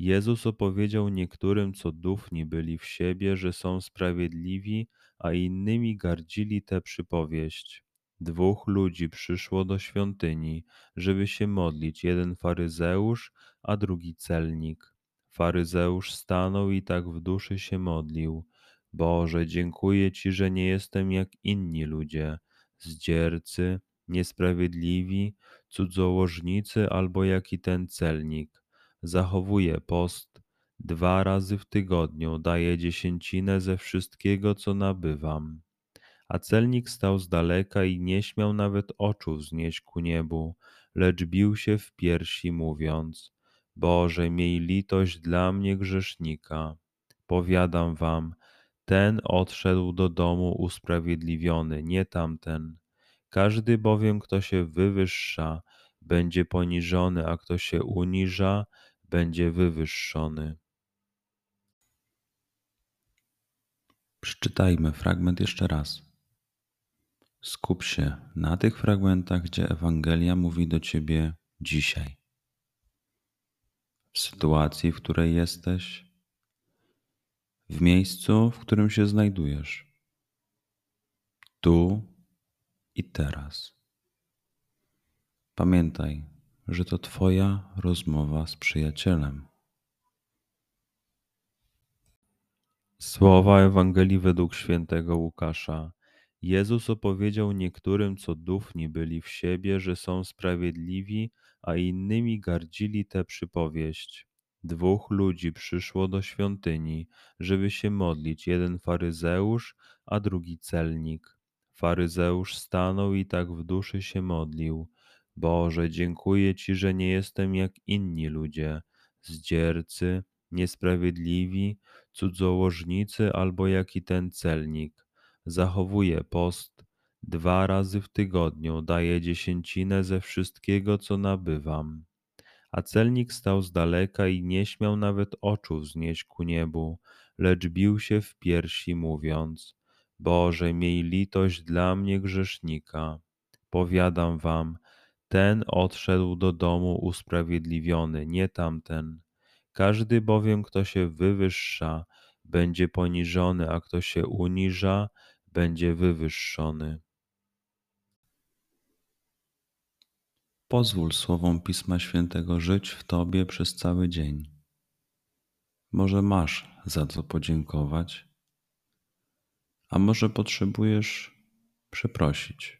Jezus opowiedział niektórym, co dufni byli w siebie, że są sprawiedliwi, a innymi gardzili tę przypowieść. Dwóch ludzi przyszło do świątyni, żeby się modlić, jeden faryzeusz, a drugi celnik. Faryzeusz stanął i tak w duszy się modlił. Boże, dziękuję Ci, że nie jestem jak inni ludzie, zdziercy, niesprawiedliwi, cudzołożnicy albo jak i ten celnik zachowuje post, dwa razy w tygodniu daje dziesięcinę ze wszystkiego, co nabywam. A celnik stał z daleka i nie śmiał nawet oczu wznieść ku niebu, lecz bił się w piersi, mówiąc: Boże, miej litość dla mnie grzesznika. Powiadam wam, ten odszedł do domu usprawiedliwiony, nie tamten. Każdy bowiem, kto się wywyższa, będzie poniżony, a kto się uniża, będzie wywyższony. Przeczytajmy fragment jeszcze raz. Skup się na tych fragmentach, gdzie Ewangelia mówi do ciebie dzisiaj. W sytuacji, w której jesteś, w miejscu, w którym się znajdujesz, tu i teraz. Pamiętaj, że to Twoja rozmowa z przyjacielem. Słowa Ewangelii według świętego Łukasza. Jezus opowiedział niektórym, co dufni byli w siebie, że są sprawiedliwi, a innymi gardzili tę przypowieść. Dwóch ludzi przyszło do świątyni, żeby się modlić, jeden faryzeusz, a drugi celnik. Faryzeusz stanął i tak w duszy się modlił. Boże, dziękuję Ci, że nie jestem jak inni ludzie, zdziercy, niesprawiedliwi, cudzołożnicy albo jak i ten celnik. Zachowuję post, dwa razy w tygodniu daję dziesięcinę ze wszystkiego, co nabywam. A celnik stał z daleka i nie śmiał nawet oczu wznieść ku niebu, lecz bił się w piersi, mówiąc: Boże, miej litość dla mnie grzesznika. Powiadam wam, ten odszedł do domu usprawiedliwiony, nie tamten. Każdy bowiem, kto się wywyższa, będzie poniżony, a kto się uniża, będzie wywyższony. Pozwól słowom Pisma Świętego żyć w Tobie przez cały dzień. Może masz za co podziękować, a może potrzebujesz przeprosić.